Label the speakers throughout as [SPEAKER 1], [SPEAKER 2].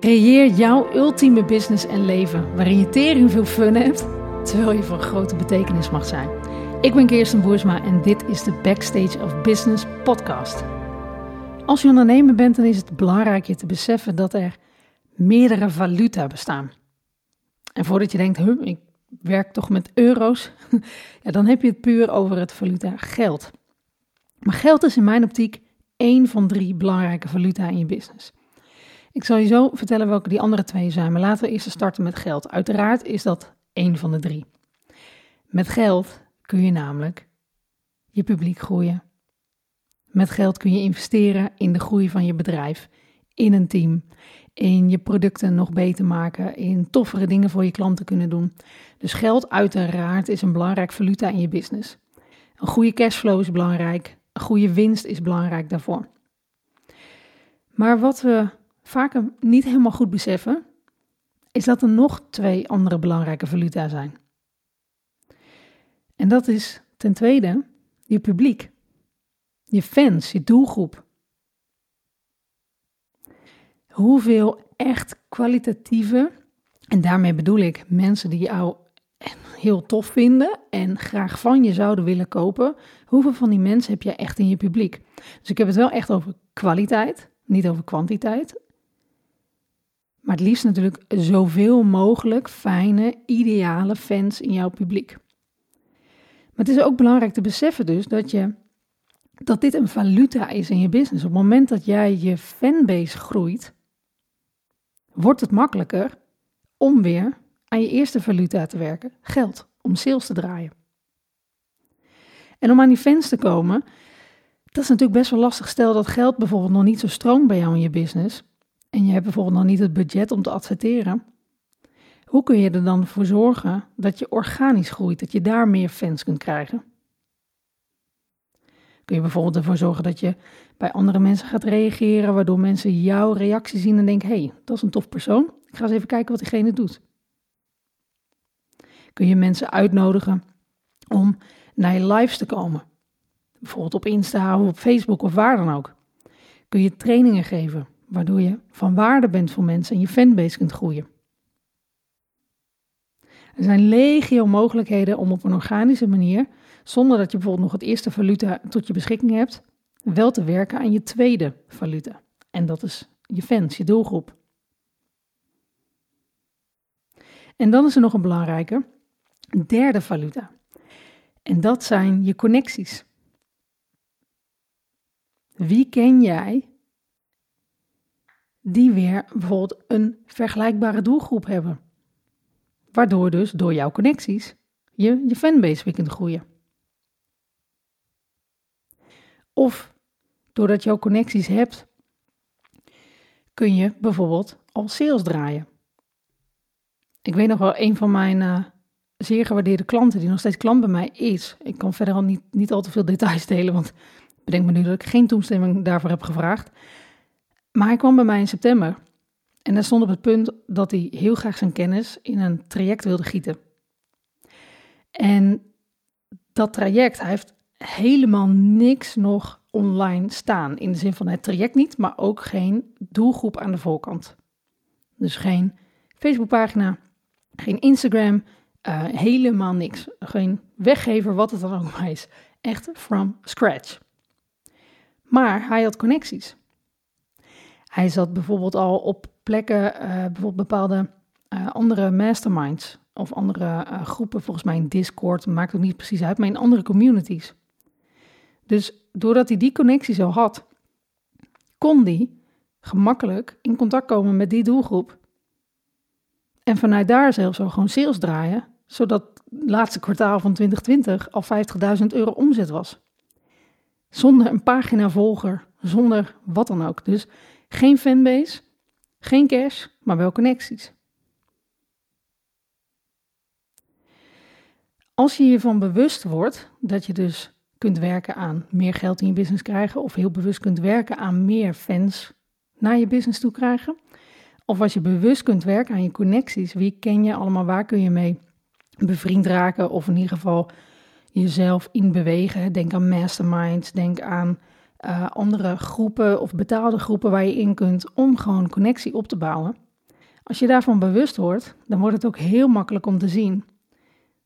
[SPEAKER 1] Creëer jouw ultieme business en leven waarin je tering veel fun hebt, terwijl je van grote betekenis mag zijn. Ik ben Kirsten Boersma en dit is de Backstage of Business podcast. Als je ondernemer bent, dan is het belangrijk je te beseffen dat er meerdere valuta bestaan. En voordat je denkt, huh, ik werk toch met euro's, ja, dan heb je het puur over het valuta geld. Maar geld is in mijn optiek één van drie belangrijke valuta in je business. Ik zal je zo vertellen welke die andere twee zijn, maar laten we eerst starten met geld. Uiteraard is dat één van de drie. Met geld kun je namelijk je publiek groeien. Met geld kun je investeren in de groei van je bedrijf, in een team, in je producten nog beter maken, in toffere dingen voor je klanten kunnen doen. Dus geld uiteraard is een belangrijk valuta in je business. Een goede cashflow is belangrijk, een goede winst is belangrijk daarvoor. Maar wat we vaak niet helemaal goed beseffen, is dat er nog twee andere belangrijke valuta zijn. En dat is ten tweede je publiek, je fans, je doelgroep. Hoeveel echt kwalitatieve, en daarmee bedoel ik mensen die jou heel tof vinden en graag van je zouden willen kopen, hoeveel van die mensen heb je echt in je publiek? Dus ik heb het wel echt over kwaliteit, niet over kwantiteit. Maar het liefst natuurlijk zoveel mogelijk fijne, ideale fans in jouw publiek. Maar het is ook belangrijk te beseffen dus dat, je, dat dit een valuta is in je business. Op het moment dat jij je fanbase groeit, wordt het makkelijker om weer aan je eerste valuta te werken, geld, om sales te draaien. En om aan die fans te komen, dat is natuurlijk best wel lastig. Stel dat geld bijvoorbeeld nog niet zo stroomt bij jou in je business en je hebt bijvoorbeeld nog niet het budget om te adverteren. Hoe kun je er dan voor zorgen dat je organisch groeit, dat je daar meer fans kunt krijgen? Kun je bijvoorbeeld ervoor zorgen dat je bij andere mensen gaat reageren, waardoor mensen jouw reactie zien en denken: hé, hey, dat is een tof persoon. Ik ga eens even kijken wat diegene doet. Kun je mensen uitnodigen om naar je lives te komen? Bijvoorbeeld op Insta of op Facebook of waar dan ook. Kun je trainingen geven, waardoor je van waarde bent voor mensen en je fanbase kunt groeien. Er zijn legio mogelijkheden om op een organische manier, zonder dat je bijvoorbeeld nog het eerste valuta tot je beschikking hebt, wel te werken aan je tweede valuta. En dat is je fans, je doelgroep. En dan is er nog een belangrijke, derde valuta. En dat zijn je connecties. Wie ken jij die weer bijvoorbeeld een vergelijkbare doelgroep hebben? Waardoor dus door jouw connecties je, je fanbase weer kunt groeien. Of doordat je jouw connecties hebt, kun je bijvoorbeeld al sales draaien. Ik weet nog wel, een van mijn uh, zeer gewaardeerde klanten, die nog steeds klant bij mij is. Ik kan verder al niet, niet al te veel details delen, want bedenk me nu dat ik geen toestemming daarvoor heb gevraagd. Maar hij kwam bij mij in september en hij stond op het punt dat hij heel graag zijn kennis in een traject wilde gieten. En dat traject, hij heeft helemaal niks nog online staan. In de zin van het traject niet, maar ook geen doelgroep aan de voorkant. Dus geen Facebookpagina, geen Instagram, uh, helemaal niks. Geen weggever, wat het dan ook maar is. Echt from scratch. Maar hij had connecties. Hij zat bijvoorbeeld al op plekken, uh, bijvoorbeeld bepaalde uh, andere masterminds of andere uh, groepen, volgens mij in Discord, maakt ook niet precies uit, maar in andere communities. Dus doordat hij die connecties al had, kon hij gemakkelijk in contact komen met die doelgroep. En vanuit daar zelfs al gewoon sales draaien, zodat het laatste kwartaal van 2020 al 50.000 euro omzet was. Zonder een pagina volger, zonder wat dan ook. Dus geen fanbase, geen cash, maar wel connecties. Als je hiervan bewust wordt dat je dus kunt werken aan meer geld in je business krijgen, of heel bewust kunt werken aan meer fans naar je business toe krijgen, of als je bewust kunt werken aan je connecties, wie ken je allemaal, waar kun je mee bevriend raken, of in ieder geval jezelf in bewegen. Denk aan masterminds, denk aan uh, andere groepen of betaalde groepen waar je in kunt om gewoon connectie op te bouwen. Als je daarvan bewust wordt, dan wordt het ook heel makkelijk om te zien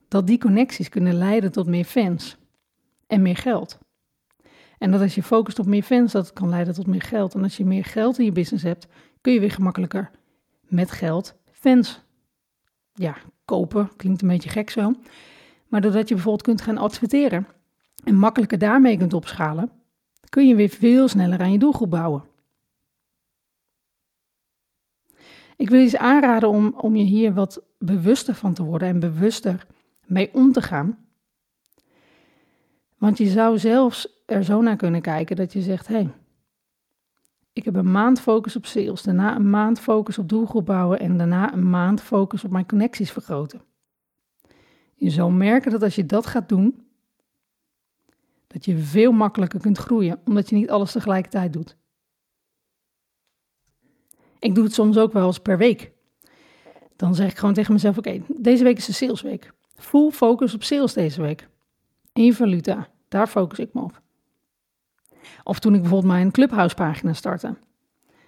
[SPEAKER 1] dat die connecties kunnen leiden tot meer fans en meer geld. En dat als je focust op meer fans, dat kan leiden tot meer geld. En als je meer geld in je business hebt, kun je weer gemakkelijker met geld fans ja, kopen. Klinkt een beetje gek zo. Maar doordat je bijvoorbeeld kunt gaan adverteren en makkelijker daarmee kunt opschalen, kun je weer veel sneller aan je doelgroep bouwen. Ik wil je eens aanraden om, om je hier wat bewuster van te worden en bewuster mee om te gaan. Want je zou zelfs er zo naar kunnen kijken dat je zegt: hé, hey, ik heb een maand focus op sales, daarna een maand focus op doelgroep bouwen en daarna een maand focus op mijn connecties vergroten. Je zal merken dat als je dat gaat doen, dat je veel makkelijker kunt groeien, omdat je niet alles tegelijkertijd doet. Ik doe het soms ook wel eens per week. Dan zeg ik gewoon tegen mezelf: Oké, deze week is de salesweek. Full focus op sales deze week. In valuta, daar focus ik me op. Of toen ik bijvoorbeeld mijn Clubhouse pagina startte.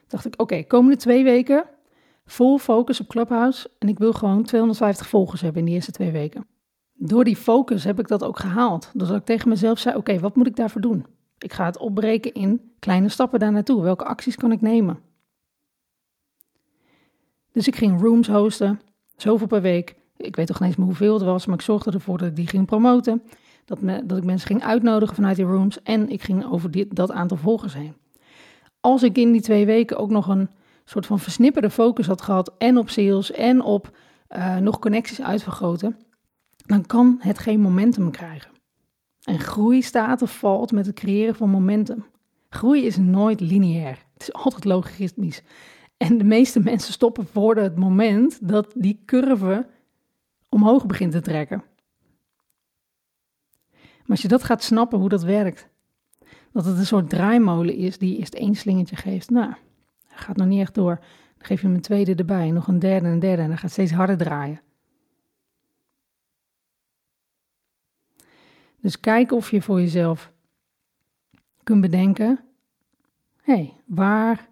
[SPEAKER 1] Dacht ik, oké, komende twee weken full focus op Clubhouse. En ik wil gewoon 250 volgers hebben in die eerste twee weken. Door die focus heb ik dat ook gehaald. Doordat ik tegen mezelf zei, oké, wat moet ik daarvoor doen? Ik ga het opbreken in kleine stappen daar naartoe. Welke acties kan ik nemen? Dus ik ging rooms hosten, zoveel per week. Ik weet toch niet eens meer hoeveel het was, maar ik zorgde ervoor dat ik die ging promoten. Dat, dat ik mensen ging uitnodigen vanuit die rooms en ik ging over dat aantal volgers heen. Als ik in die twee weken ook nog een soort van versnipperde focus had gehad en op sales en op uh, nog connecties uitvergroten, dan kan het geen momentum krijgen. En groei staat of valt met het creëren van momentum. Groei is nooit lineair. Het is altijd logaritmisch. En de meeste mensen stoppen voor het moment dat die curve omhoog begint te trekken. Maar als je dat gaat snappen hoe dat werkt, dat het een soort draaimolen is die eerst één slingertje geeft, nou, gaat nog niet echt door. Dan geef je hem een tweede erbij, nog een derde en een derde en dan gaat steeds harder draaien. Dus kijk of je voor jezelf kunt bedenken: hé, hey, waar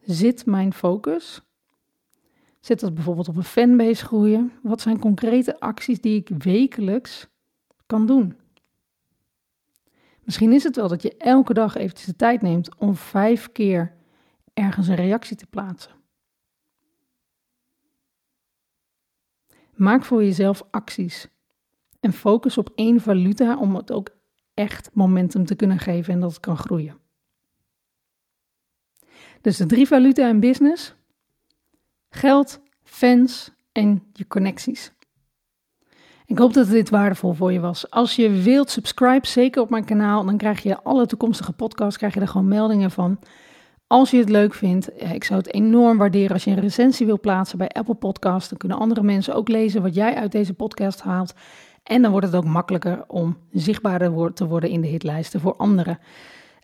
[SPEAKER 1] zit mijn focus? Zit dat bijvoorbeeld op een fanbase groeien? Wat zijn concrete acties die ik wekelijks kan doen? Misschien is het wel dat je elke dag eventjes de tijd neemt om vijf keer ergens een reactie te plaatsen. Maak voor jezelf acties en focus op één valuta om het ook echt momentum te kunnen geven en dat het kan groeien. Dus de drie valuta in business: geld, fans en je connecties. Ik hoop dat dit waardevol voor je was. Als je wilt, subscribe zeker op mijn kanaal. Dan krijg je alle toekomstige podcasts, krijg je er gewoon meldingen van. Als je het leuk vindt, eh, ik zou het enorm waarderen als je een recensie wil plaatsen bij Apple Podcasts. Dan kunnen andere mensen ook lezen wat jij uit deze podcast haalt. En dan wordt het ook makkelijker om zichtbaarder te worden in de hitlijsten voor anderen.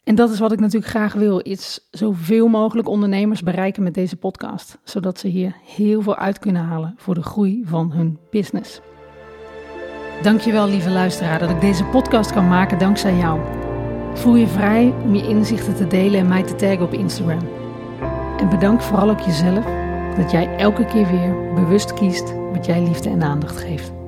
[SPEAKER 1] En dat is wat ik natuurlijk graag wil, is zoveel mogelijk ondernemers bereiken met deze podcast, zodat ze hier heel veel uit kunnen halen voor de groei van hun business. Dankjewel lieve luisteraar dat ik deze podcast kan maken dankzij jou. Voel je vrij om je inzichten te delen en mij te taggen op Instagram. En bedank vooral ook jezelf dat jij elke keer weer bewust kiest wat jij liefde en aandacht geeft.